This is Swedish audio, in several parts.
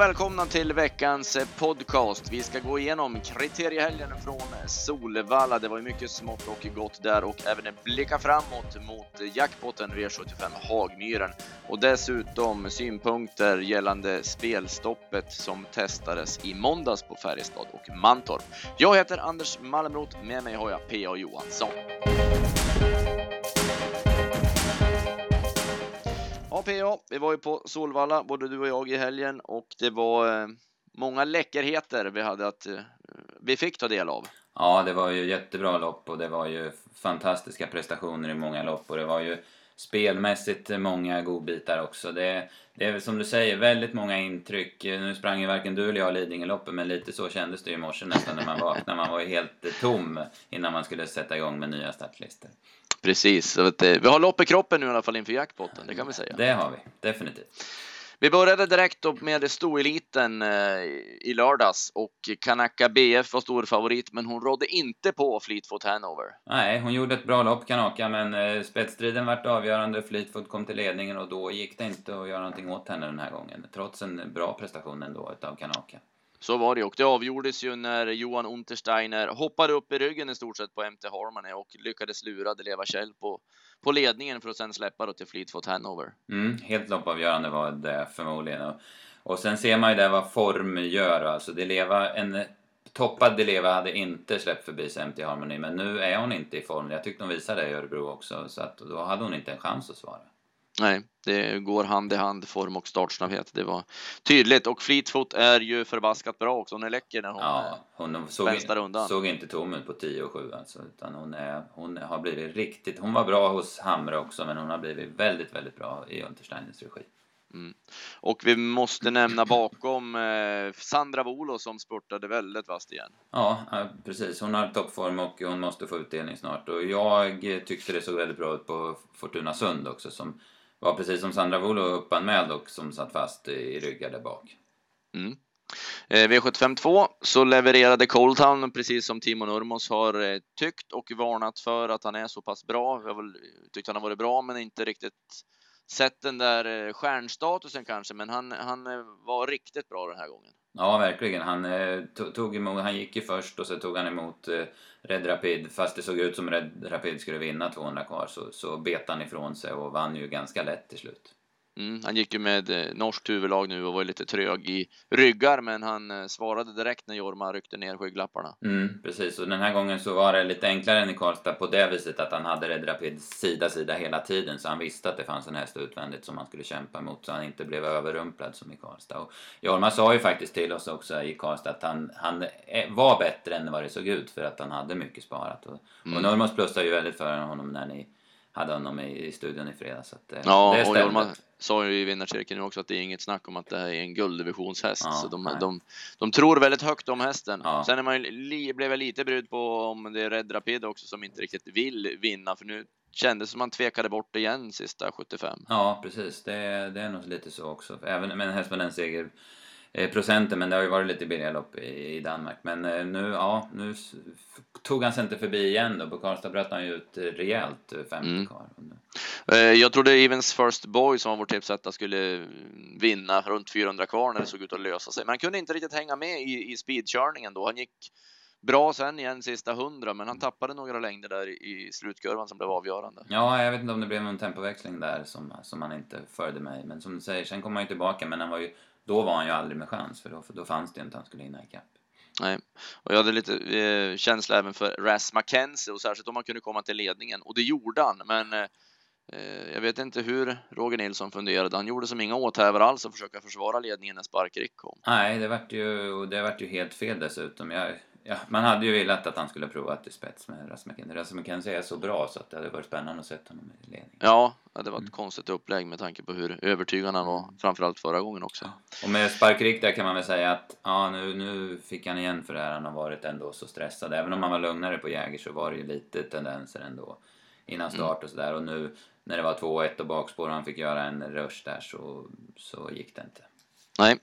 och välkomna till veckans eh, podcast. Vi ska gå igenom kriteriehelgen från eh, Solvalla. Det var ju mycket smått och gott där och även blicka framåt mot jackpotten V75 Hagmyren och dessutom synpunkter gällande spelstoppet som testades i måndags på Färjestad och Mantorp. Jag heter Anders Malmroth. Med mig har jag P.A. Johansson. Ja, PA, vi var ju på Solvalla, både du och jag i helgen och det var eh, många läckerheter vi hade att eh, vi fick ta del av. Ja, det var ju jättebra lopp och det var ju fantastiska prestationer i många lopp och det var ju spelmässigt många godbitar också. Det, det är som du säger, väldigt många intryck. Nu sprang ju varken du eller jag Lidingöloppet, men lite så kändes det i morse nästan när man vaknade. Man var ju helt tom innan man skulle sätta igång med nya startlistor. Precis, att, vi har lopp i kroppen nu i alla fall inför jackpotten, det kan vi säga. Det har vi, definitivt. Vi började direkt med stoeliten eh, i lördags och Kanaka BF var stor favorit, men hon rådde inte på Fleetfoot Hanover. Nej, hon gjorde ett bra lopp Kanaka, men eh, spetsstriden vart avgörande. Fleetfoot kom till ledningen och då gick det inte att göra någonting åt henne den här gången, trots en bra prestation ändå utav Kanaka. Så var det och det avgjordes ju när Johan Untersteiner hoppade upp i ryggen i stort sett på MT Harmony och lyckades lura Deleva Kjell på, på ledningen för att sen släppa då till Fleetfoot Hanover. Mm, helt loppavgörande var det förmodligen. Och, och sen ser man ju där vad form gör. Alltså Deleva, en toppad Deleva hade inte släppt förbi MT Harmony men nu är hon inte i form. Jag tyckte hon visade det i Örebro också så att då hade hon inte en chans att svara. Nej, det går hand i hand, form och startsnabbhet. Det var tydligt och Fleetfoot är ju förbaskat bra också. Hon är läcker när hon, ja, hon såg, undan. såg inte tom ut på 10 och 7 alltså, utan hon, är, hon har blivit riktigt... Hon var bra hos Hamre också, men hon har blivit väldigt, väldigt bra i Untersteiners regi. Mm. Och vi måste nämna bakom eh, Sandra Volo som spurtade väldigt vasst igen. Ja, precis. Hon har toppform och hon måste få utdelning snart. Och jag tyckte det såg väldigt bra ut på Fortuna Sund också som var precis som Sandra Volo uppanmäld och som satt fast i ryggar där bak. Mm. Eh, V75 2 så levererade Coldtown precis som Timo Nurmos har eh, tyckt och varnat för att han är så pass bra. Jag har tyckt han har varit bra men inte riktigt sett den där eh, stjärnstatusen kanske, men han, han var riktigt bra den här gången. Ja, verkligen. Han, eh, tog emot, han gick ju först och så tog han emot eh, Red Rapid, fast det såg ut som Red Rapid skulle vinna 200 kvar så, så bet han ifrån sig och vann ju ganska lätt till slut. Mm, han gick ju med eh, norskt huvudlag nu och var lite trög i ryggar, men han eh, svarade direkt när Jorma ryckte ner skygglapparna. Mm, precis, och den här gången så var det lite enklare än i Karlstad på det viset att han hade Red Rapid sida sida hela tiden, så han visste att det fanns en häst utvändigt som han skulle kämpa mot, så han inte blev överrumplad som i Karlstad. Och Jorma sa ju faktiskt till oss också i Karlstad att han, han var bättre än vad det såg ut för att han hade mycket sparat. Och, mm. och Normos plussade ju väldigt för honom när ni hade honom i, i studion i fredags. Så eh, ja, det och Jorma sa ju i vinnarcirkeln också att det är inget snack om att det här är en gulddivisionsshäst. Ja, så de, de, de, tror väldigt högt om hästen. Ja. Sen är man ju, blev jag lite brydd på om det är Red Rapid också som inte riktigt vill vinna, för nu kändes som man tvekade bort igen sista 75. Ja, precis. Det, det är nog lite så också. Även med en häst med den seger procenten, men det har ju varit lite billiga lopp i Danmark. Men eh, nu, ja, nu tog han sig inte förbi igen då. På Karlstad bröt han ju ut rejält 50 eh, mm. kvar. Jag trodde Evens First Boy som var vår tipsetta skulle vinna runt 400 kvar när det såg ut att lösa sig. Men han kunde inte riktigt hänga med i, i speedkörningen då. Han gick bra sen igen sista 100, men han tappade några längder där i slutkurvan som blev avgörande. Ja, jag vet inte om det blev någon tempoväxling där som, som han inte följde med Men som du säger, sen kom han ju tillbaka, men han var ju då var han ju aldrig med chans för då, då fanns det inte att han skulle hinna ikapp. Nej, och jag hade lite eh, känsla även för Ras McKenzie och särskilt om han kunde komma till ledningen och det gjorde han. Men eh, eh jag vet inte hur Roger Nilsson funderade. Han gjorde som inga åthävor alls att försöka försvara ledningen när Sparkrick kom. Nej, det vart ju, det vart ju helt fel dessutom. Jag, ja, man hade ju velat att han skulle prova till spets med. Russ McKenzie är så bra så att det hade varit spännande att se honom i ledning. Ja, det var ett mm. konstigt upplägg med tanke på hur övertygande han var, framförallt förra gången också. Och med Sparkrik där kan man väl säga att ja, nu, nu fick han igen för det här. Han har varit ändå så stressad. Även om han var lugnare på Jäger så var det ju lite tendenser ändå innan mm. start och sådär. Och nu när det var 2-1 och bakspår och han fick göra en rush där så, så gick det inte. Nej,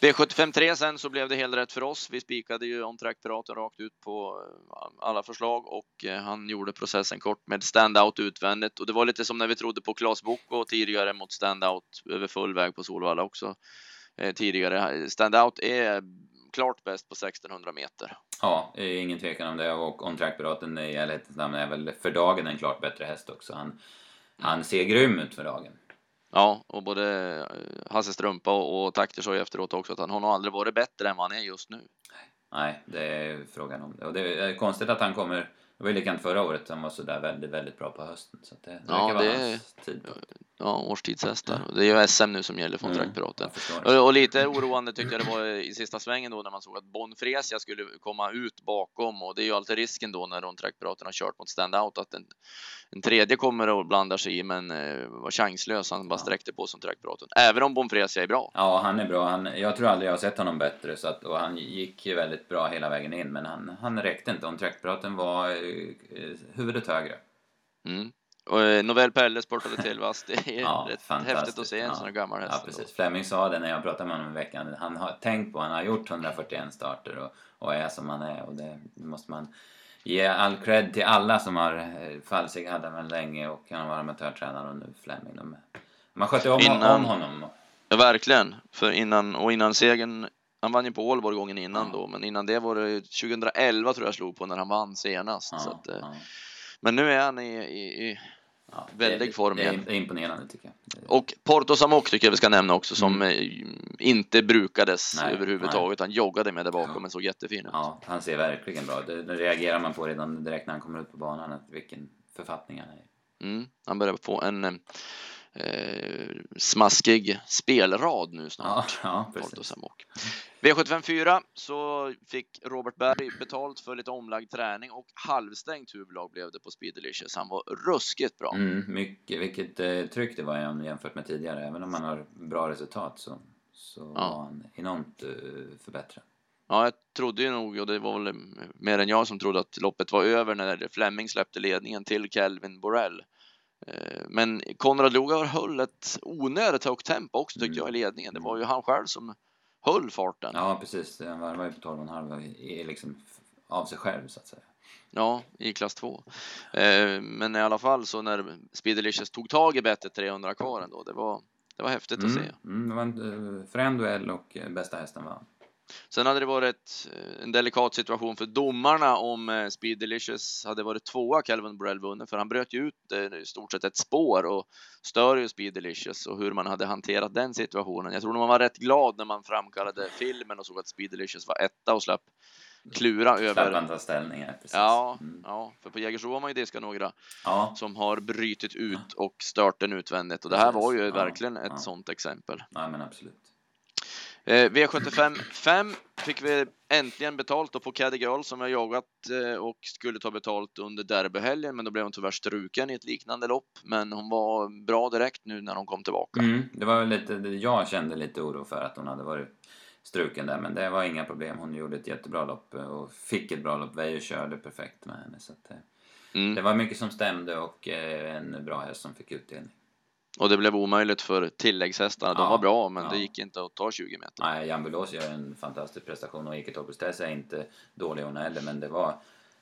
V75 3 sen så blev det helt rätt för oss. Vi spikade ju On Track Piraten rakt ut på eh, alla förslag och eh, han gjorde processen kort med standout utvändigt och det var lite som när vi trodde på Klas Boko tidigare mot standout över full väg på Solvalla också. eh, tidigare. Standout är klart bäst på 1600 meter. Ja, ingen tvekan om det. Och On Track-piraten i ärlighetens namn är väl för dagen en klart bättre häst också. Han, han ser grym ut för dagen. Ja, och både eh, Hasse Strumpa och, och Takter sa ju efteråt också att han har nog aldrig varit bättre än vad han är just nu. Nej, det är frågan om det. Och det är konstigt att han kommer det var ju likadant förra året, han var sådär väldigt, väldigt bra på hösten. Så det, ja, verkar det vara hans tidpunkt. Ja, årstidshästar. Ja. Det är ju SM nu som gäller från Mm, Trackpiraten. Och, och lite oroande tyckte jag det var i sista svängen då när man såg att Bonfresia skulle komma ut bakom och det är ju alltid risken då när de Trackpiraten har kört mot standout att en, en tredje kommer och blandar sig i men eh, var chanslös. Han bara sträckte på som Trackpiraten. Även om Bonfresia är bra. Ja, han är bra. Han, jag tror aldrig jag har sett honom bättre. Så att, och han gick ju väldigt bra hela vägen in, men han, han räckte inte. Om trackpraten var huvudet högre. Mm. Och eh, Novell Pelle spurtade till vass. Det är Ja, rätt häftigt att se en Ja. sån här gammal häst. Ja, precis. Fleming sa det när jag pratade med honom i veckan. Han har tänkt på, han har gjort 141 starter och, och är som han är. Och det måste man ge all cred till alla som har, eh, Falsig hade väl länge och han var amatörtränare och nu Fleming. De, man skötte om, Innan- om honom. Ja, verkligen. För innan, och innan segern, han vann ju på Ålborg gången innan Ja. då, men innan det var det 2011 tror jag slog på när han vann senast. Ja, Så att, eh, ja, Men nu är han i, i, i väldig form det, igen. är, det är imponerande tycker jag. Och Porto Samok tycker jag vi ska nämna också som Mm. eh, inte brukades Nej, överhuvudtaget. Han joggade med där bakom men såg jättefin ut. Ja, han ser verkligen bra ut. Det, det reagerar man på redan direkt när han kommer ut på banan, att vilken författning han är i. Mm. Han börjar få en eh, smaskig spelrad nu Ja, snart. ja. Samok. V754 så fick Robert Berg betalt för lite omlagd träning och halvstängt huvudlag blev det på Speed Delicious. Han var ruskigt bra. Mm, mycket, vilket eh, tryck det var jämfört med tidigare. Även om man har bra resultat så, så var han enormt eh, förbättrad. Ja, jag trodde ju nog, och det var väl mer än jag som trodde att loppet var över när Fleming släppte ledningen till Kelvin Borrell. Eh, Men Konrad Lugar höll ett onödigt högt tempo också tyckte Mm. jag i ledningen. Det var ju han själv som höll farten. Ja, precis. Han varvade ju på 12,5 i- i liksom av sig själv så att säga. Ja, i klass 2. Eh, Men i alla fall så när Speed Delicious tog tag i bettet 300 kvar ändå, det var, det var häftigt att se. Mm, mm, det var en eh, frän duell och bästa hästen vann. Sen hade det varit eh, en delikat situation för domarna om eh, Speed Delicious hade varit tvåa, Calvin Borrell vunnit, för han bröt ju ut eh, i stort sett ett spår och stör ju Speed Delicious och hur man hade hanterat den situationen. Jag tror man var rätt glad när man framkallade filmen och såg att Speed Delicious var etta och slapp klura över. han ta ställning här, precis. Ja, Mm. ja, för på Jägersro har man ju diskat några ja. som har brytit ut och stört den utvändigt och det här var ju ja, verkligen ett ja. sådant exempel. Nej, men absolut. Eh, V75 5 fick vi äntligen betalt då på Caddy Girl som jag jagat eh, och skulle ta betalt under derbyhelgen men då blev hon tyvärr struken i ett liknande lopp. Men hon var bra direkt nu när hon kom tillbaka. Mm, det var väl lite, jag kände lite oro för att hon hade varit struken där, men det var inga problem. Hon gjorde ett jättebra lopp och fick ett bra lopp. Veijo körde perfekt med henne. Så att, eh, Mm. det var mycket som stämde och en bra häst som fick utdelning. Och det blev omöjligt för tilläggshästarna. De Ja, var bra men ja. det gick inte att ta 20 meter. Nej, Jan Bulos gör en fantastisk prestation och Ike Topestess är inte dålig hon heller, men det var,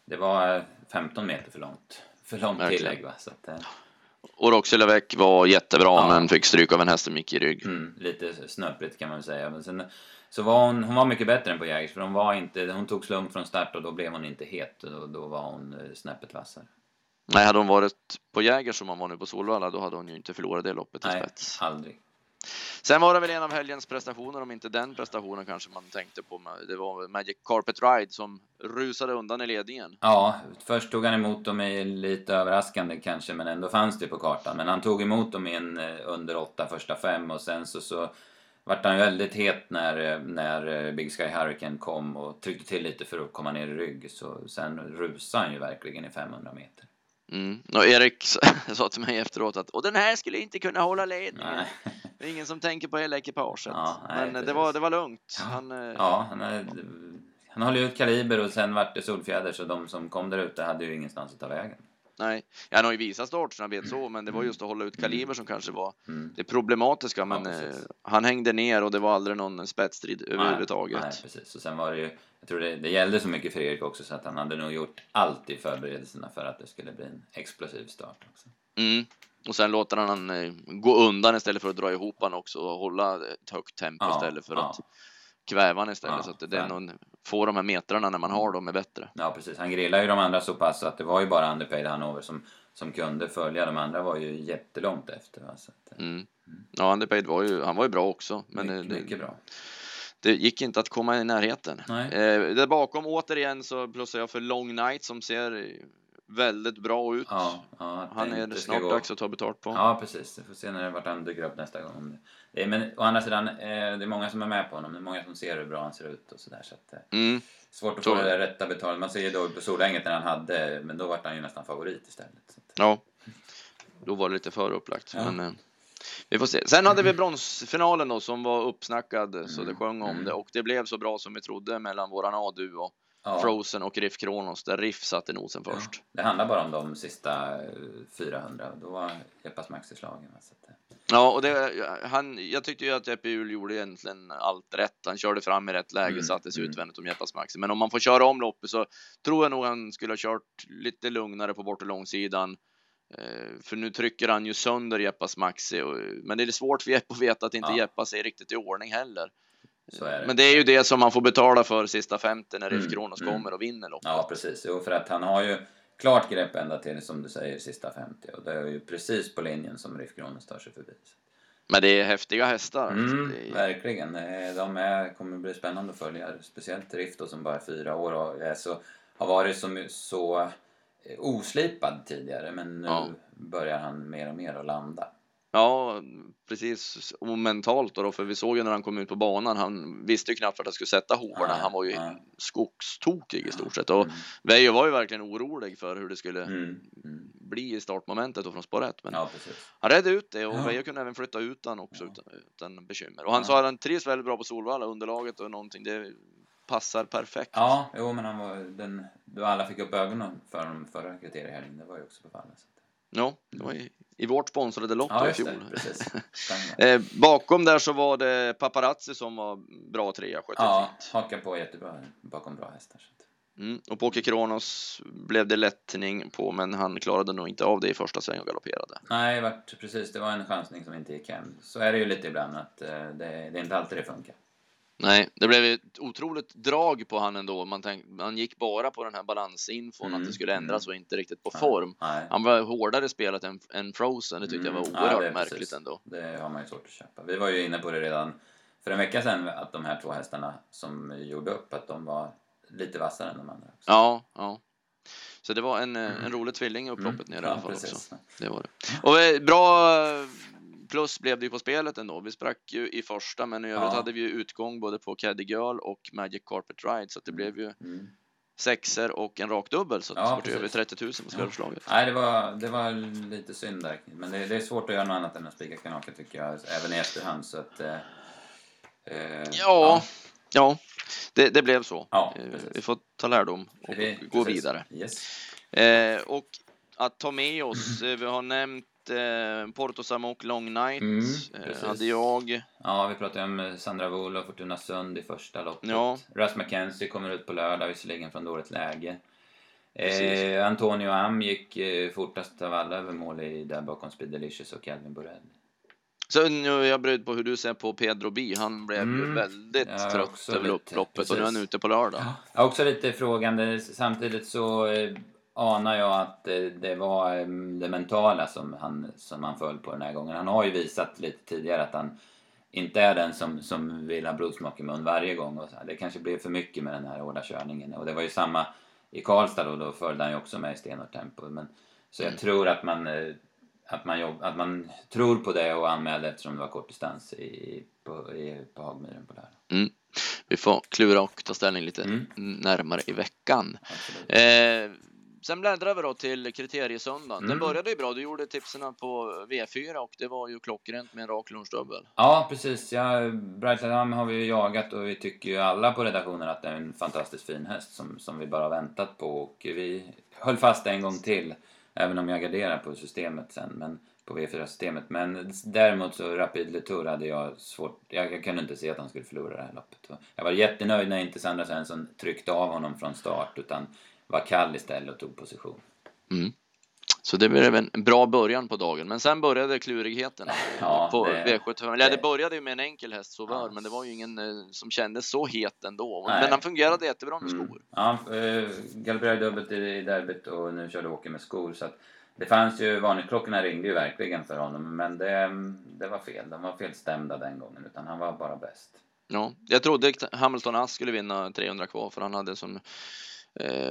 det var eh, 15 meter för långt. För långt Verkligen. tillägg va. Så att, eh, Och Roxy Lavec var jättebra Ja. men fick stryk av en häst som gick i rygg. Mm, lite snöpligt kan man väl säga. Men sen så var hon, hon var mycket bättre än på Jägers för hon var inte, hon tog slump från start och då blev hon inte het och då var hon eh, snäppet vassare. Nej, hade hon varit på Jäger som hon var nu på Solvalla då hade hon ju inte förlorat det loppet i Nej, spets. aldrig. Sen var det väl en av helgens prestationer, om inte den prestationen kanske man tänkte på. Det var Magic Carpet Ride som rusade undan i ledningen. Ja, först tog han emot dem i lite överraskande kanske, men ändå fanns det på kartan. Men han tog emot dem i en eh, under åtta första fem och sen så, så vart han väldigt het när, eh, när eh, Big Sky Hurricane kom och tryckte till lite för att komma ner i rygg. Så sen rusade han ju verkligen i 500 meter. Mm. Och Erik sa till mig efteråt att och den här skulle inte kunna hålla ledningen. Nej. Det är ingen som tänker på hela ekipaget. Ja, nej, Men det precis. var, det var lugnt. Ja. Han, eh, Ja, han, är, han håller ju ut kaliber och sen vart det Solfjäder så de som kom där ute hade ju ingenstans att ta vägen. Nej. Han har ju visat startsnabbhet så, men det var just att hålla ut kaliber som kanske var Mm. det problematiska. Men eh, precis. han hängde ner och det var aldrig någon spetsstrid överhuvudtaget. Nej, nej, precis. Och sen var det ju, jag tror det, det gällde så mycket för Erik också så att han hade nog gjort allt i förberedelserna för att det skulle bli en explosiv start också. Mm. Och sen låter han han eh, gå undan istället för att dra ihop han också och hålla ett högt tempo Ja, istället för ja. att kväva han istället. Ja, så att det är någon, få de här metrarna när man har dem är bättre. Ja, precis. Han grillade ju de andra så pass att det var ju bara Underpaid Hanover som, som kunde följa. De andra var ju jättelångt efter. Va? Så att, eh, Mm. Ja, Underpaid var ju, han var ju bra också. Men mycket, det, mycket bra. det gick inte att komma i närheten. Nej. Eh, där bakom återigen så plussar jag för Long Night som ser väldigt bra ut. Ja, ja, Han är snart gå- dags att ta betalt på. Ja, precis. Vi får se när vart han dyker upp nästa gång. Det- Det är, men å andra sidan, eh, det är många som är med på honom. Det är många som ser hur bra han ser ut och sådär. Så att, eh, Mm. svårt att Så- få det rätta betalet. Man ser ju då på Solänget när han hade, men då vart han ju nästan favorit istället. Så att, Ja, då var det lite för upplagt. Ja. Men, eh, vi får se. Sen hade vi bronsfinalen då som var uppsnackad så det Mm, sjöng om mm. det och det blev så bra som vi trodde mellan våran A-duo, ja, Frozen och Riff Kronos där Riff satte nosen ja. först. Det handlar bara om de sista eh, 400. Då var Jeppas Max i slagen. Så att, eh, Ja, och det, han, jag tyckte ju att Jeppe Hjul gjorde egentligen allt rätt. Han körde fram i rätt läge, Mm, satte sig mm. utvändigt om Jeppas Maxi. Men om man får köra om loppet så tror jag nog han skulle ha kört lite lugnare på bort och långsidan. Eh, För nu trycker han ju sönder Jeppas Maxi. Men det är svårt för Jeppe att veta att inte Ja. Jeppas är riktigt i ordning heller. det. Men det är ju det som man får betala för sista 50 när Mm, Riff Kronos mm. kommer och vinner loppet. Ja, precis. Jo, för att han har ju klart grepp ända till, som du säger, sista 50. Och det är ju precis på linjen som Riff Kronos tar sig förbi. Men det är häftiga hästar. alltså. Mm, är, verkligen. Eh, De är, kommer bli spännande att följa. Speciellt Riff då, som bara är fyra år och är så, har varit så, så eh, oslipad tidigare. Men nu Ja. börjar han mer och mer att landa. Ja, precis. Och mentalt då, då, för vi såg ju när han kom ut på banan, han visste ju knappt vart han skulle sätta hovarna. Han var ju skogstokig i stort sett. Och Mm, Veijo var ju verkligen orolig för hur det skulle mm, mm. bli i startmomentet och från spår ett. Men Ja, han redde ut det och Ja. Veijo kunde även flytta ut han också Ja. utan, utan bekymmer. Och han Ja. sa att han trivs väldigt bra på Solvalla, underlaget och någonting, det passar perfekt. Ja, jo, men han var den... Då alla fick upp ögonen för honom förra kriteriehelgen, det var ju också på fallet. Så. Ja, det var i, i vårt sponsrade lopp Ja, i fjol. det. Eh, bakom där så var det Paparazzi som var bra trea, skötte Ja, hakar på jättebra bakom bra hästar. Mm. Och på Åke Kronos blev det lättning på, men han klarade nog inte av det i första sväng och galopperade. Nej, vart, precis. Det var en chansning som inte gick hem. Så är det ju lite ibland att eh, det, det är inte alltid det funkar. Nej, det blev ett otroligt drag på han ändå. Man, tänk, man gick bara på den här balansinfon, Mm, att det skulle ändras mm. och inte riktigt på Nej, form. Nej. Han var hårdare spelat än, än Frozen, det tyckte jag var Mm, ja, oerhört är märkligt precis. ändå. Det har man ju svårt att köpa. Vi var ju inne på det redan för en vecka sedan att de här två hästarna som gjorde upp, att de var lite vassare än de andra. Också. Ja, ja. Så det var en, eh, en rolig tvilling i upploppet nere i alla Mm. ja, fall också. Det var det. Och eh, bra plus blev det ju på spelet ändå. Vi sprack ju i första, men i övrigt Ja. hade vi ju utgång både på Caddy Girl och Magic Carpet Ride, så att det blev ju Mm. sexer och en rak dubbel, så Ja, det precis. över 30 000 på spelförslaget. Nej, det var, det var lite synd där. Men det, det är svårt att göra något annat än att spika kanaka tycker jag, även i efterhand. Så att, eh, eh, Ja, ja, det, det blev så. Ja, Eh, vi får ta lärdom och Vi- gå precis. vidare. Yes. Eh, och att ta med oss, eh, vi har nämnt eh, Porto Samok Long Night, Mm, eh, hade jag. Ja, vi pratade om eh, Sandra Wool och Fortuna Sund i första loppet. Ja. Russ McKenzie kommer ut på lördag, visserligen från dåligt läge. Eh, Antonio Am gick eh, fortast av alla över mål i, där bakom Speed Delicious och Calvin Borrell. Så nu är jag brydd på hur du ser på Pedro B. Han blev ju Mm. väldigt trött över upploppet och nu är han ute på lördag. Är också lite frågande. Samtidigt så eh, anar jag att eh, det var eh, det mentala som han, som han föll på den här gången. Han har ju visat lite tidigare att han inte är den som, som vill ha blodsmak i mun varje gång. Och så. Det kanske blev för mycket med den här hårda körningen. Och det var ju samma i Karlstad då, då följde han ju också med i stenhårt tempo. Men, så jag Mm. tror att man, eh, att, man jobb, att man tror på det och anmälde eftersom det var kort distans i, på, i, på Hagmyren på lördag. Vi får klura och ta ställning lite Mm. närmare i veckan. Sen bläddrar vi då till kriteriesöndagen. Den Mm. började ju bra. Du gjorde tipsen på V4 och det var ju klockrent med en rak lunchdubbel. Ja, precis. Ja, Brighton har vi ju jagat och vi tycker ju alla på redaktionen att det är en fantastiskt fin häst som, som vi bara väntat på. Och vi höll fast en gång till, även om jag garderar på systemet sen, men på V4-systemet. Men däremot så Rapid Letour hade jag svårt, jag, jag kunde inte se att han skulle förlora det här loppet. Jag var jättenöjd när inte Sandra Svensson tryckte av honom från start utan var kall istället och tog position. Så det blev en bra början på dagen, men sen började klurigheten Ja, på det- V75. Eller det det- började ju med en enkel häst, Sauveur, Ja. men det var ju ingen eh, som kändes så het ändå. Nej. Men han fungerade jättebra med skor. Mm. Ja, eh, galopperade dubbelt i derbyt och nu körde Åke med skor. Så att det fanns ju, varningsklockorna ringde ju verkligen för honom. Men det, det var fel. De var felstämda den gången. Utan han var bara bäst. Ja, jag trodde Hamilton Ass skulle vinna 300 kvar för han hade som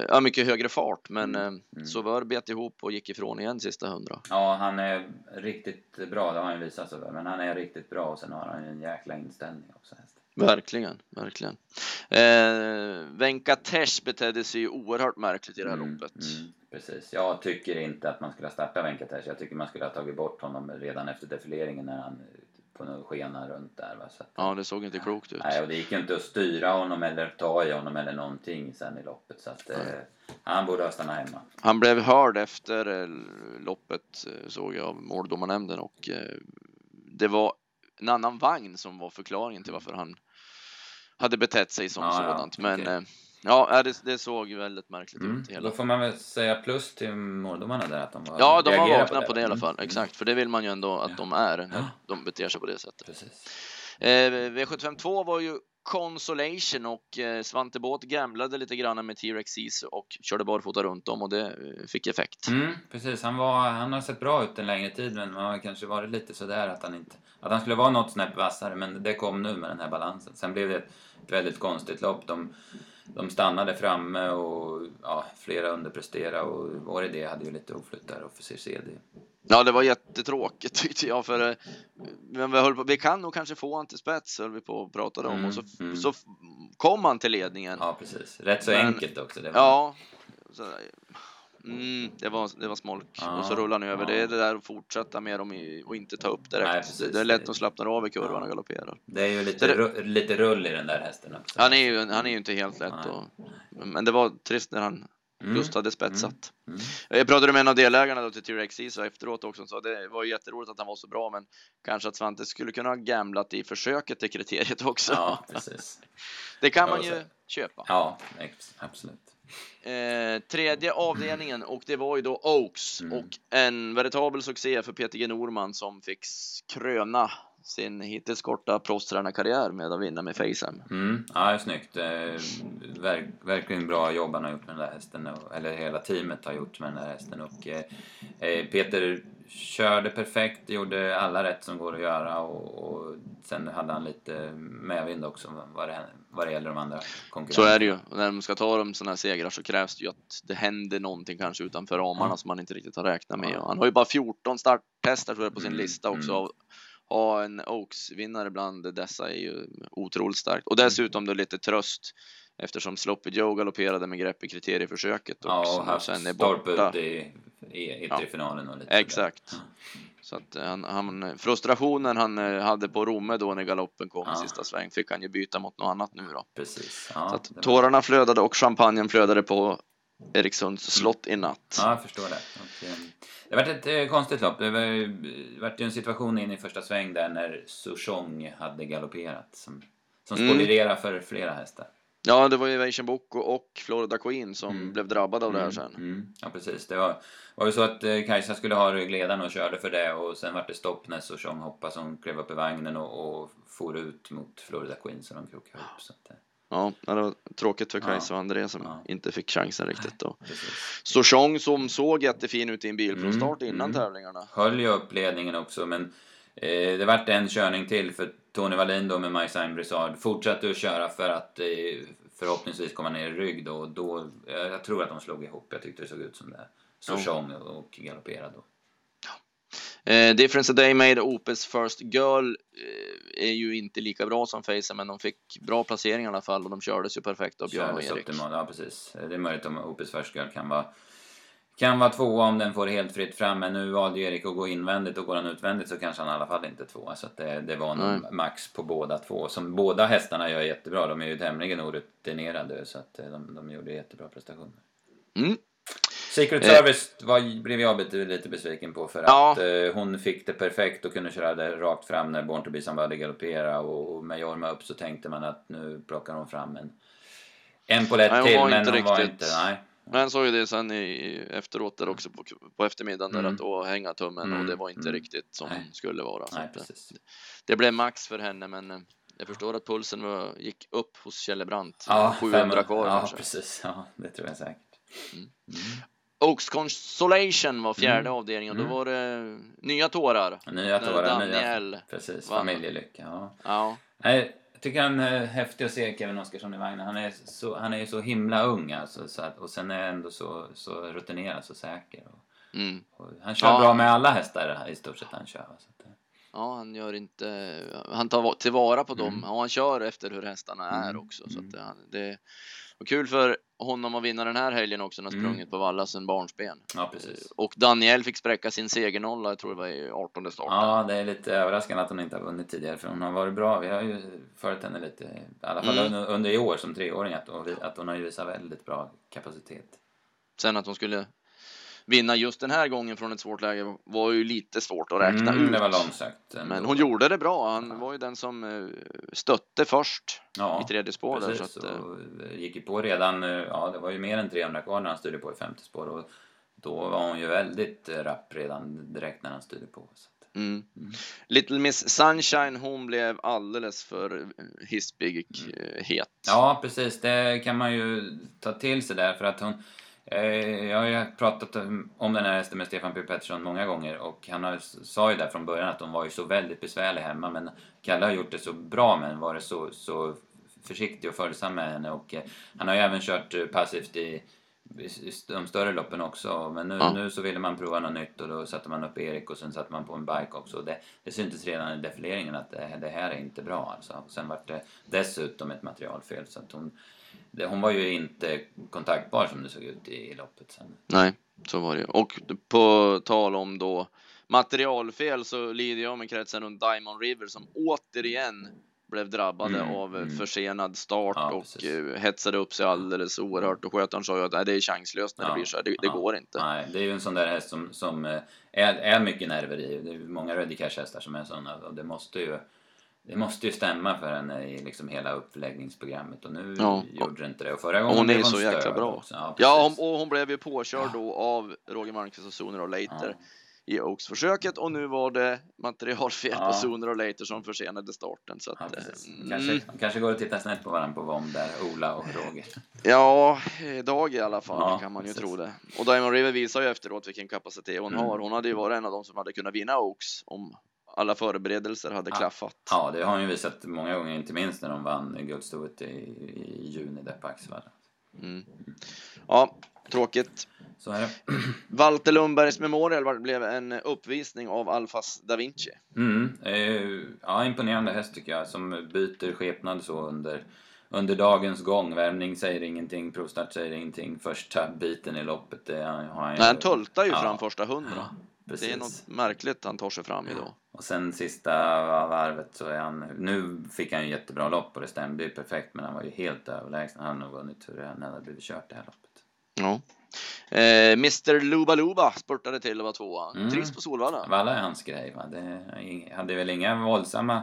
ja, mycket högre fart, men Mm. eh, Mm. Sauveur bet ihop och gick ifrån igen sista hundra. Ja, han är riktigt bra. Det har han ju visat sig. Men han är riktigt bra och sen har han ju en jäkla inställning också. hästen. Verkligen, verkligen. Eh, Venkatesh betedde sig ju oerhört märkligt i det här Mm, loppet. mm, precis. Jag tycker inte att man skulle ha startat Venkatesh. Jag tycker man skulle ha tagit bort honom redan efter defileringen när han på någon skena runt där. Va? Så att, Ja, det såg inte klokt ut. Nej, och det gick inte att styra honom eller ta i honom eller någonting sen i loppet. Så att, eh, han borde ha stannat hemma. Han blev hörd efter eh, loppet eh, såg jag av måldomarnämnden och eh, det var en annan vagn som var förklaringen till varför han hade betett sig som Ja, ja, sådant. Men okej. eh, ja, det, det såg väldigt märkligt Mm. ut. Hela. Då får man väl säga plus till måldomarna där att de var Ja, de har vaknat på det, i alla va? fall. Mm, Exakt, för det vill man ju ändå att Ja. de är när Ja. de beter sig på det sättet. Precis. Eh, V752 var ju Consolation och eh, Svante Båth gamblade lite grann med T-Rex och körde barfota runt om och det eh, fick effekt. Mm, precis. Han, var, han har sett bra ut en längre tid men man har kanske varit lite sådär att han inte... Att han skulle vara något snäpp vassare men det kom nu med den här balansen. Sen blev det ett väldigt konstigt lopp. De, de stannade framme och ja, flera underpresterade och vår idé hade ju lite oflytt där och för CCD. Ja, det var jättetråkigt tyckte jag för eh, men vi, höll på, vi kan nog kanske få han till spets höll vi på och pratade om Mm, och så, mm. så f- kom han till ledningen. Ja, precis. Rätt så Men- enkelt också. Det var, Ja, så, mm, det, var, det var smolk Ja, och så rullade han över. ja. Det är det där att fortsätta med dem i, och inte ta upp direkt. Nej, precis. det är lätt att slappna av i kurvan Ja. och galopperar. Det är ju lite, det- ru- lite rull i den där hästen också. Han är ju, han är ju inte helt lätt. Och, men det var trist när han Mm, just hade spetsat. mm. Jag pratade med en av delägarna då till T-Rex efteråt också, så det var ju jätteroligt att han var så bra, men kanske att Svante skulle kunna ha gamblat i försöket till kriteriet också. Ja, precis. det kan man ju köpa. Ja, absolut. Eh, tredje avdelningen och det var ju då Oaks Mm. och en veritabel succé för Peter G Norman som fick kröna sin hittills korta proffstränarkarriär med att vinna med Faceham. Mm, ja, det är snyggt. Eh, verk, verkligen bra jobb han har gjort med den där hästen. och- Eller hela teamet har gjort med den där hästen. Och, eh, eh, Peter körde perfekt, gjorde alla rätt som går att göra och, och sen hade han lite medvind också vad det, vad det gäller de andra konkurrenterna. Så är det ju. Och när de ska ta de sådana här segrar så krävs det ju att det händer någonting kanske utanför ramarna Ja. som man inte riktigt har räknat med. Och han har ju bara 14 starttester tror jag på sin Mm, lista också. mm. Och Ha en Oaks-vinnare bland dessa är ju otroligt starkt. Och dessutom då lite tröst eftersom Sloppy Joe galopperade med grepp i kriterieförsöket också Ja, och och haft sen är borta. ut i, i Ja. finalen och lite. Exakt. Så att han, han, frustrationen han eh, hade på Romme då när galoppen kom Ja. i sista sväng fick han ju byta mot något annat nu då. Precis. Ja, Så att det var- tårarna flödade och champagnen flödade på Erikssons slott i natt. Ja, jag förstår det. Och, eh, det varit ett eh, konstigt lopp. Det var, ju en situation in i första sväng där när Souchong hade galopperat som, som Mm. spolierade för flera hästar. Ja, det var ju Evasion Boko och Florida Queen som Mm. blev drabbade av det här Mm, sen. Mm, ja, precis. Det var, var ju så att eh, Kajsa skulle ha ryggledaren och körde för det och sen vart det stopp när Souchong hoppade som klev upp i vagnen och, och for ut mot Florida Queen så de krokade ihop. Så att, Ja, det var tråkigt för. Kajsa och André som Ja. inte fick chansen riktigt då. Sochong som såg jättefin ut i en bilprovstart Mm, innan mm. tävlingarna. höll ju upp ledningen också men eh, det vart en körning till för Tony Wallin då med Majsain Brissard fortsatte att köra för att eh, förhoppningsvis komma ner i rygg då då, eh, jag tror att de slog ihop, jag tyckte det såg ut som det. Souchong och galopperade då. Eh, Difference a Day Made Opes First Girl eh, är ju inte lika bra som Facen men de fick bra placeringar i alla fall och de kördes ju perfekt av Björn och Erik. optimal, ja precis. Det är möjligt om Opus First Girl kan vara kan vara tvåa om den får helt fritt fram, men nu valde Erik att gå invändigt och går han utvändigt så kanske han i alla fall inte tvåa. Så att det, det var nog Nej. max på båda två. Som båda hästarna gör jättebra, de är ju tämligen orutinerade så att eh, de, de gjorde jättebra prestationer. Mm. Secret Eh. Service var, blev jag lite, besviken på för Ja. att eh, hon fick det perfekt och kunde köra det rakt fram när Born to be somebody galopperade och, med Jorma upp så tänkte man att nu plockar hon fram en, en polett till var men hon var riktigt- inte, nej. Men såg ju det sen i, efteråt där också på, på eftermiddagen där Mm. att då hänga tummen Mm, och det var inte mm. riktigt som Nej. det skulle vara. Nej, att, eh, det blev max för henne men jag förstår att pulsen var, gick upp hos Kjellebrandt. Ja, 700 fem- kvar Ja, kanske. precis. Ja, det tror jag säkert. Mm. Mm. Oaks Consolation var fjärde Mm. avdelningen. Då Mm. var det nya tårar. Nya tårar, nya... Daniel Precis, vann. familjelycka. Ja. Ja, Nej, jag tycker han är häftig att se Kevin Oskarsson i vagnen. Han är så, han är ju så himla ung alltså, så att, och sen är han ändå så, så rutinerad, så säker. Och, mm. och han kör Ja. bra med alla hästar i stort sett han kör. Så att, eh, ja, han gör inte. Han tar tillvara på dem Mm. och han kör efter hur hästarna är Mm, också. Så mm. att det, han- det var kul för honom att vinna den här helgen också. Han har Mm. sprungit på valla sedan barnsben. ja, precis. Och Daniel fick spräcka sin segernolla, jag tror det var i 18 starten. Ja, det är lite överraskande att hon inte har vunnit tidigare för hon har varit bra. Vi har ju följt henne lite, i alla fall Mm. under, i år som treåring, att hon, att hon har ju visat väldigt bra kapacitet. Sen att hon skulle vinna just den här gången från ett svårt läge var ju lite svårt att räkna Mm, ut. Det var långsökt. Men hon gjorde det bra. Han Ja. var ju den som eh, stötte först ja, i tredje spår där. Så Precis, att, eh, och gick ju på redan, eh, ja det var ju mer än 300 kvar när han styrde på i femte spår och då var hon ju väldigt eh, rapp redan direkt när han styrde på. Så mm. Mm. Little Miss Sunshine, hon blev alldeles för eh, hispig eh, het. ja, precis, det kan man ju ta till sig där för att hon eh, jag har ju pratat om den här hästen med Stefan P Pettersson många gånger och han har, sa ju där från början att hon var ju så väldigt besvärlig hemma men Kalle har gjort det så bra henne, varit så, så försiktig och följsam med henne och eh, han har ju även kört eh, passivt i, i de större loppen också men nu, Ja. nu så ville man prova något nytt och då satte man upp Erik och sen satte man på en bike också och det, det syntes redan i defileringen att det, det här är inte bra alltså. Och sen var det dessutom ett materialfel så att hon hon var ju inte kontaktbar som det såg ut i, loppet sen. Nej, så var det. Och på tal om då materialfel så lider jag med kretsen runt Diamond River som återigen blev drabbade Mm, av mm. försenad start Ja, och precis. eh, hetsade upp sig alldeles oerhört och skötaren sa ju att nej, det är chanslöst när det Ja, blir så här. Det, det ja. går inte. Nej, det är ju en sån där häst som, som eh, är, är mycket nerver i. Det är många Ready Cash-hästar som är såna och det måste ju det måste ju stämma för henne i liksom hela uppläggningsprogrammet och nu Ja. gjorde det inte det. Och förra Och gången hon är så jäkla störd bra. också. Ja, Ja, hon, och hon blev ju påkörd då av Roger Malmqvist och Sooner och Later i Oaks-försöket och nu var det materialfel Ja. på Sooner och Later som försenade starten. Så Ja, att, eh, mm, Kanske, kanske går att titta snett på varandra på VOM där, Ola och Roger. Ja, idag i alla fall Ja, kan man ju precis. tro det. Och Diamond River visar ju efteråt vilken kapacitet hon Mm. har. Hon hade ju varit en av de som hade kunnat vinna Oaks om alla förberedelser hade Ja. klaffat. Ja, det har hon ju visat många gånger, inte minst när de vann guldstoet i, i juni där på Axevalla. Mm. Ja, tråkigt. Så är det. Walter Lundbergs Memorial blev en uppvisning av Alfas da Vinci. Mm, eh, ja, imponerande häst tycker jag som byter skepnad så under, under dagens gång. Värmning säger ingenting, provstart säger ingenting. Första biten i loppet det har han ju... Nej, han tultar ju Ja. fram första hundra. Ja, precis. Det är något märkligt han tar sig fram i då. Och sen sista varvet så är han... Nu fick han ju jättebra lopp och det stämde ju perfekt men han var ju helt överlägsen. Han hade nog vunnit hur han hade blivit kört det här loppet. Ja. Eh, Mr Luba Luba spurtade till och var tvåa. Mm. Trivs på Solvalla. Valla är hans grej va. Det hade väl inga våldsamma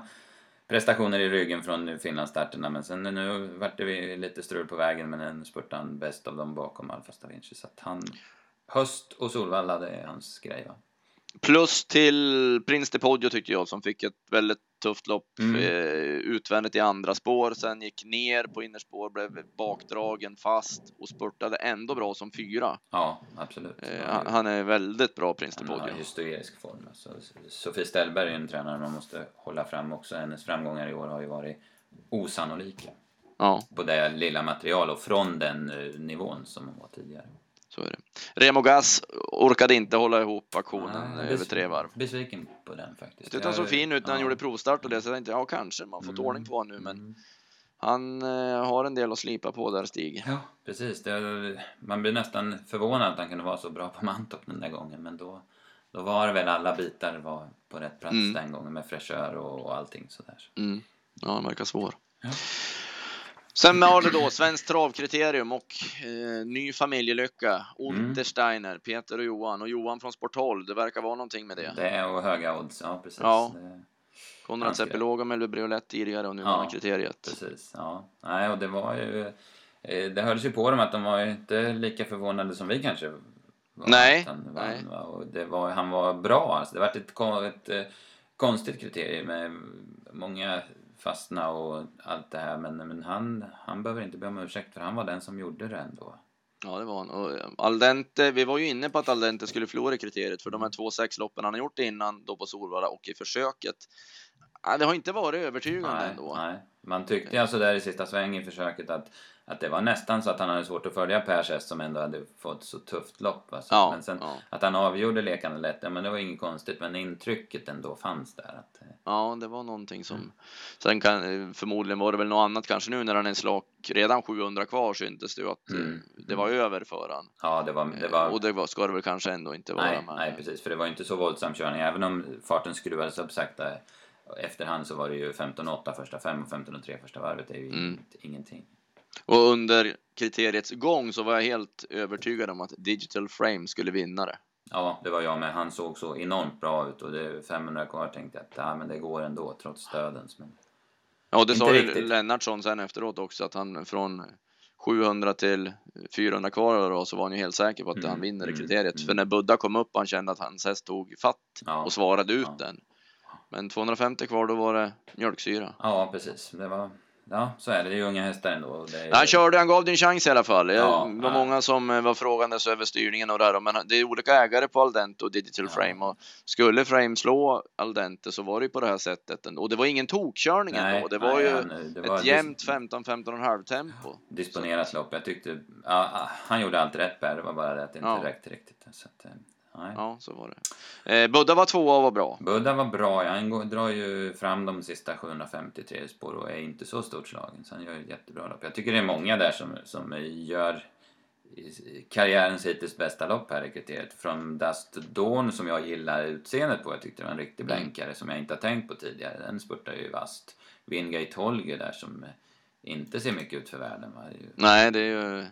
prestationer i ryggen från Finlandsstarterna men sen nu vart det lite strul på vägen men den spurtade han bäst av dem bakom Alfa Stavinci så att han Höst och Solvalla det är hans grej va. Plus till Prince de Poggio tyckte jag som fick ett väldigt tufft lopp Mm. eh, utvändigt i andra spår. Sen gick ner på innerspår, blev bakdragen fast och spurtade ändå bra som fyra. Ja absolut. Eh, Han- är väldigt bra Prince de Han har Poggio. hysterisk form. Alltså, Sofie Stellberg är en tränare man måste hålla fram också. Hennes framgångar i år har ju varit osannolika. Ja, På det lilla material och från den eh, nivån som hon var tidigare. Så är det. Remo Gas orkade inte hålla ihop aktionen Nej, över tre varv. Besviken på den faktiskt. Jag tyckte han såg fin ut när han ja. gjorde provstart och det, så jag tänkte ja, kanske man får Mm. ordning på honom nu, men Mm. han eh, har en del att slipa på där, Stig. Ja, precis. Det, man blir nästan förvånad att han kunde vara så bra på Mantorp den där gången. Men då, då var det väl alla bitar var på rätt plats Mm. den gången med fräschör och, och allting sådär. Mm. Ja, han verkar svår. Ja. Sen har det då Svenskt travkriterium och eh, ny familjelycka. Mm. Untersteiner, Peter och Johan. Och Johan från Sporthåll, det verkar vara någonting med det. Det är och höga odds, ja precis. Ja. Det, Konrad och Melby Briolet tidigare och nu Ja, kriteriet. precis, ja. Nej, och det var ju... eh, det hördes ju på dem att de var inte lika förvånade som vi kanske var. Nej, Han, nej. Och det var, han var bra alltså. Det var ett, kon- ett, eh, konstigt kriterium med många fastna och allt det här. Men, men han, han behöver inte be om ursäkt för han var den som gjorde det ändå. Ja, det var han. Och eh, Aldente, vi var ju inne på att Aldente skulle förlora kriteriet för de här två sexloppen han har gjort innan då på Solvalla och i försöket. Det har inte varit övertygande Nej, ändå. nej. Man tyckte alltså där i sista sväng i försöket att, att det var nästan så att han hade svårt att följa Pers häst som ändå hade fått så tufft lopp. Alltså. Ja, men sen ja. att han avgjorde lekande lätt, ja, men det var inget konstigt. Men intrycket ändå fanns där. Att, eh, Ja, det var någonting som... Mm. Sen kan, eh, förmodligen var det väl något annat kanske nu när han är slak, redan 700 kvar syntes det ju att eh, Mm. det var över för han. ja, det var... Det var Och det var, ska det väl kanske ändå inte vara. nej, men- nej, precis. För det var inte så våldsam körning. Även om farten skruvades upp sakta efterhand så var det ju 15,8 första fem och 15,3 första varvet. Det är ju Mm. ingenting. Och under kriteriets gång så var jag helt övertygad om att Digital Frame skulle vinna det. Ja, det var jag med. Han såg så enormt bra ut och det är 500 kvar tänkte jag att ja, men det går ändå trots stödens. Men... Ja, och det sa ju. Lennartsson sen efteråt också att han från 700 till 400 kvar då, så var han ju helt säker på att Mm, han vinner mm, kriteriet. mm. För när Budda kom upp han kände att hans häst tog fatt Ja. och svarade ut Ja. den. Men 250 kvar då var det mjölksyra. Ja, precis. Det var... Ja, så är det. Det är ju unga hästar ändå. är... Han körde, han gav din chans i alla fall. Ja, det var ja. många som eh, var frågandes över styrningen och det här, men det är olika ägare på Aldente och Digital Ja. Frame och skulle Frame slå Aldente så var det ju på det här sättet ändå. Och det var ingen tokkörning ändå. Det var nej, ju han- det var ett dis- jämnt 15-15,5 tempo. Disponerat lopp. Jag tyckte... Ja, han gjorde allt rätt Per. Det var bara det att det inte Ja. räckte riktigt. Så att, eh, nej. Ja, så var det. Eh, Budda var tvåa och var bra. Budda var bra. ja. Han drar ju fram de sista 750 tredje spår och är inte så stort slagen. Så han gör ett jättebra lopp. Jag tycker det är många där som, som gör karriärens hittills bästa lopp här i kriteriet. Från Dust Dawn som jag gillar utseendet på. Jag tyckte det var en riktig Mm. blänkare som jag inte har tänkt på tidigare. Den spurtar ju vasst. Wingate Holger där som inte ser mycket ut för världen. Nej, det är ju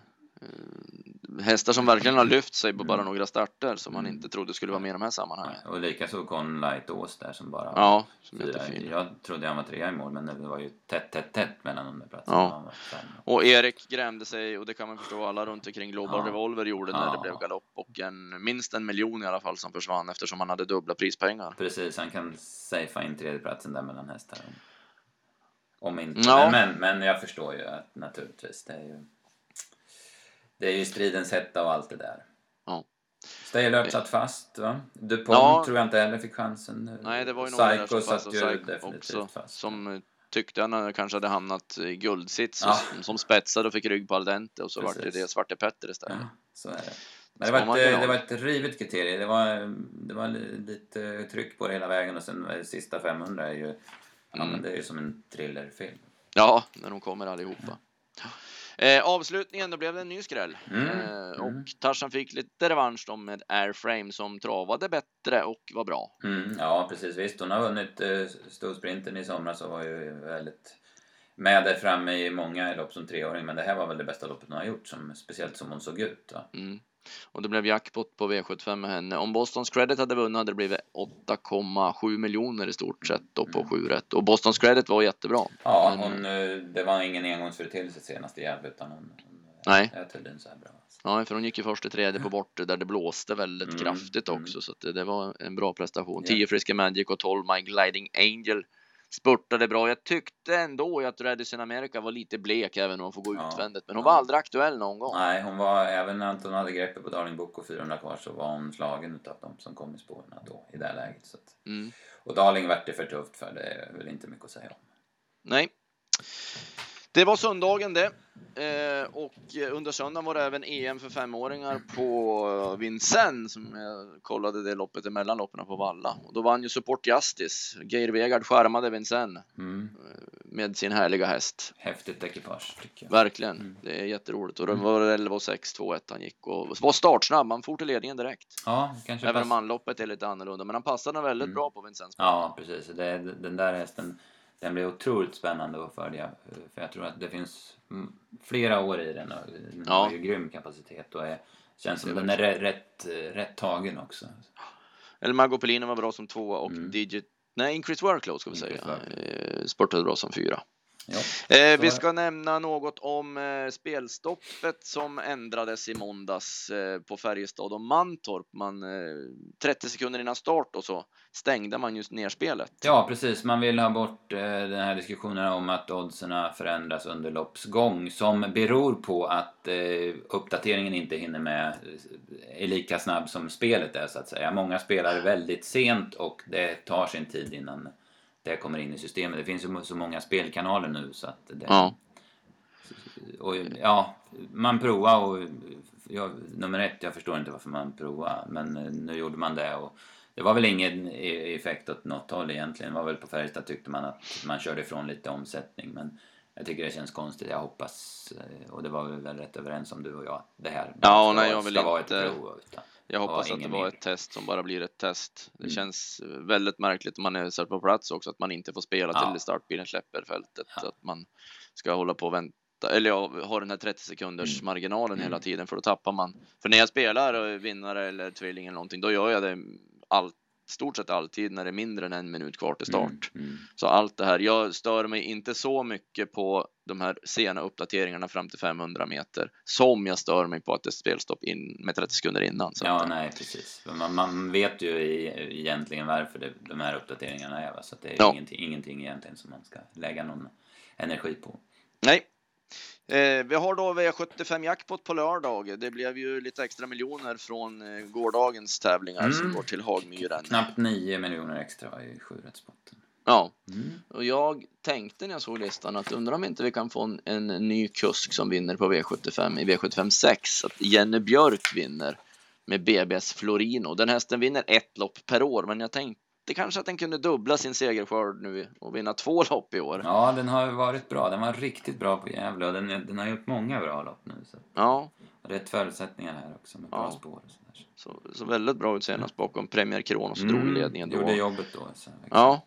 hästar som verkligen har lyft sig på bara Mm. några starter som man Mm. inte trodde skulle vara med i de här sammanhangen. Och likaså Con Light Ås där som bara Ja, som fyra. Jag trodde han var trea i mål men det var ju tätt, tätt, tätt mellan de där platserna. Ja. Och Erik grämde sig och det kan man förstå alla runt omkring Global Ja. Revolver gjorde när Ja. det blev galopp och en, minst en miljon i alla fall som försvann eftersom han hade dubbla prispengar. Precis, han kan safea in tredjeplatsen där mellan hästar. Om inte. Ja. Men, men, men jag förstår ju att naturligtvis det är ju det är ju stridens hetta och allt det där. Ja. Stayalert satt fast va? DuPont Ja. tror jag inte heller fick chansen. Nej, det var ju där Psycho satt ju definitivt också, fast. som eh, tyckte han kanske hade hamnat i guldsits Ja. som, som spetsade och fick rygg på Aldente och så vart det Precis. det Svarte Petter istället. Ja, så är det. Men det, var ett, det var ett rivigt kriterium. Det var, det var li- lite tryck på det hela vägen och sen sista 500 är ju, ja, Mm. men det är ju som en thrillerfilm. Ja, när de kommer allihopa. Eh, avslutningen, då blev det en ny skräll. Mm, Eh, och mm. Tarzan fick lite revansch då med Airframe som travade bättre och var bra. Mm, ja, precis. Visst, hon har vunnit eh, storsprinten i somras och var ju väldigt med där framme i många lopp som treåring. Men det här var väl det bästa loppet hon har gjort, som, speciellt som hon såg ut. Mm. Och det blev jackpot på V75 med henne. Om Bostons Credit hade vunnit hade det blivit 8,7 miljoner i stort sett då på Mm. 7 rätt. Och Bostons Credit var jättebra. Ja, Men- hon, eh, det var ingen engångsföreteelse senast i Gävle utan hon, hon Nej. är tydligen så här bra. Alltså. Ja, för hon gick ju först i tredje på bortre där det blåste väldigt Mm, kraftigt mm. också. Så det, det var en bra prestation. Ja. 10 Friska Magic och 12 My Gliding Angel spurtade bra. Jag tyckte ändå att Radisson America var lite blek även om hon får gå Ja. utvändigt. Men hon Ja. var aldrig aktuell någon gång. Nej, hon var, även när Anton hade greppet på Darling Book och 400 kvar så var hon slagen utav dem som kom i spåren då, i det här läget. Så att, Mm. och Darling vart det för tufft för, det är väl inte mycket att säga om. Nej. Det var söndagen det. Eh, och under söndagen var det även EM för femåringar på Vincennes som jag kollade det loppet emellan loppen på Valla. Och då vann ju Support Justice. Geir Vegard skärmade Vincennes Mm. med sin härliga häst. Häftigt ekipage tycker jag. Verkligen. Mm. Det är jätteroligt. Och det var 11 och 6, 2 1 han gick och var startsnabb. Han for till ledningen direkt. Ja, kanske Även om anloppet är lite annorlunda. Men han passade väldigt Mm. bra på Vincennes. Ja, precis. Det, den där hästen, den blir otroligt spännande att följa. För jag tror att det finns mm, flera år i den och den Ja. har ju grym kapacitet och är, känns som den är rätt, rätt, rätt tagen också. Eller Margot Pellino var bra som tvåa och Mm. Digit... Nej, Increase Workload ska vi Increase säga. Workload. Eh, Spurtade bra som fyra. Ja, eh, vi ska nämna något om eh, spelstoppet som ändrades i måndags eh, på Färjestad och Mantorp. Man, 30 sekunder innan start och så stängde man just ner spelet. Ja, precis. Man vill ha bort den här diskussionen om att oddsen förändras under loppsgång som beror på att uppdateringen inte hinner med är lika snabb som spelet är så att säga. Många spelar väldigt sent och det tar sin tid innan det kommer in i systemet. Det finns ju så många spelkanaler nu så att det... Ja. Och, ja, man provar och... Ja, nummer ett, jag förstår inte varför man provar, men nu gjorde man det och det var väl ingen e- effekt åt något håll egentligen. Det var väl på Färjestad tyckte man att man körde ifrån lite omsättning men jag tycker det känns konstigt. Jag hoppas, eh, och det var vi väl rätt överens om du och jag, det här ja, nej, jag vill ska inte... vara ett prov. Utan jag hoppas att det var ett test som bara blir ett test. Det mm. känns väldigt märkligt om man är på plats också att man inte får spela ja. till startbilen släpper fältet. Ja. Att man ska hålla på och vänta eller ja, ha den här 30 sekunders mm. marginalen mm. hela tiden för då tappar man. För när jag spelar vinnare eller tvilling eller någonting, då gör jag det allt stort sett alltid när det är mindre än en minut kvar till start. Mm, mm. Så allt det här. Jag stör mig inte så mycket på de här sena uppdateringarna fram till 500 meter som jag stör mig på att det är spelstopp in med 30 sekunder innan. Så ja, nej, precis. Man, man, vet ju egentligen varför det, de här uppdateringarna är, va? så det är ja. ingenting, ingenting egentligen som man ska lägga någon energi på. Nej, Eh, vi har då V75 jackpot på lördag. Det blev ju lite extra miljoner från eh, gårdagens tävlingar mm. som går till Hagmyren. Knappt 9 miljoner extra i sjurättspotten. Ja, mm. och jag tänkte när jag såg listan att undrar om inte vi kan få en, en ny kusk som vinner på V75 i V75 6. Att Jenny Björk vinner med BBS Florino. Den hästen vinner ett lopp per år, men jag tänkte det kanske att den kunde dubbla sin segerskörd nu och vinna två lopp i år. Ja, den har varit bra. Den var riktigt bra på Gävle och den, den har gjort många bra lopp nu. Så. Ja. Rätt förutsättningar här också med bra ja. spår. Och så, så, så, väldigt bra ut senast bakom Premier Kronos mm, drog ledningen då. Gjorde jobbet då. Så, ja.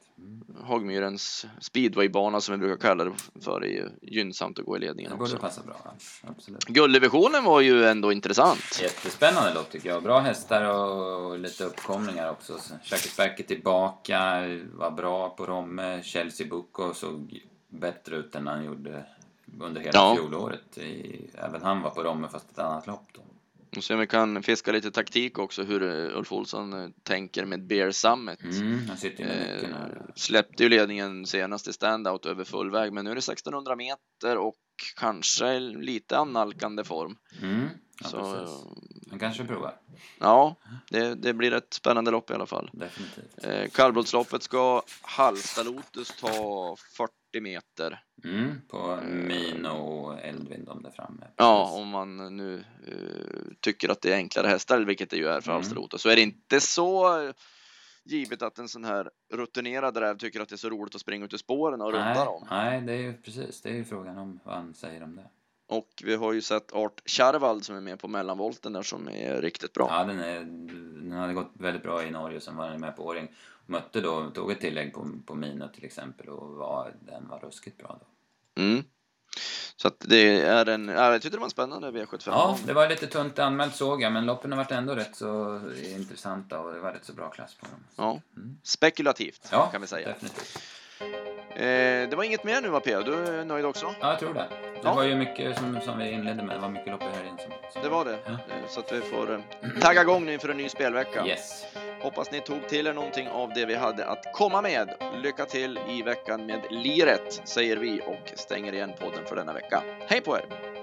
Hagmyrens speedwaybana som vi brukar kalla det för är ju gynnsamt att gå i ledningen också. Det passa bra, absolut. Gulddivisionen var ju ändå intressant. Jättespännande lopp tycker jag. Bra hästar och, lite uppkomlingar också. Sperker tillbaka, var bra på Romme. Chelsea Bucco såg bättre ut än han gjorde under hela ja. fjolåret. även han var på Romme fast ett annat lopp då. Och se om vi kan fiska lite taktik också hur eh, Ulf Olsson eh, tänker med Bear Summit. Mm, eh, släppte ju ledningen senast i standout över full väg, men nu är det 1600 meter och kanske lite annalkande form. Mm, ja, Så, han kanske provar. Ja, det, det, blir ett spännande lopp i alla fall. Definitivt. Eh, kallblodsloppet ska Halsta Lotus ta 40 40 meter. Mm, på min och Eldvind om det framme. Ja, om man nu uh, tycker att det är enklare hästar, vilket det ju är för mm. Så är det inte så givet att en sån här rutinerad räv tycker att det är så roligt att springa ut i spåren och runda dem. Nej, det är ju precis, det är ju frågan om vad han säger om det. Och vi har ju sett Art Charvald som är med på mellanvolten där som är riktigt bra. Ja, den, är, den hade gått väldigt bra i Norge, sen var den med på Åring mötte då, tog ett tillägg på, på Mino till exempel och var, den var ruskigt bra då. Mm. Så att det är en, ja, jag tyckte det var en spännande V75. Ja, det var lite tunt anmält såg jag, men loppen har varit ändå rätt så intressanta och det var rätt så bra klass på dem. Ja, mm. spekulativt ja, kan vi säga. definitivt. Eh, det var inget mer nu va P? Du är nöjd också? Ja, jag tror det. Det ja. var ju mycket som, som vi inledde med, det var mycket lopp i helgen. Som, som... Det var det, ja. Eh, så att vi får eh, tagga igång nu inför en ny spelvecka. Yes. Hoppas ni tog till er någonting av det vi hade att komma med. Lycka till i veckan med liret, säger vi och stänger igen podden för denna vecka. Hej på er!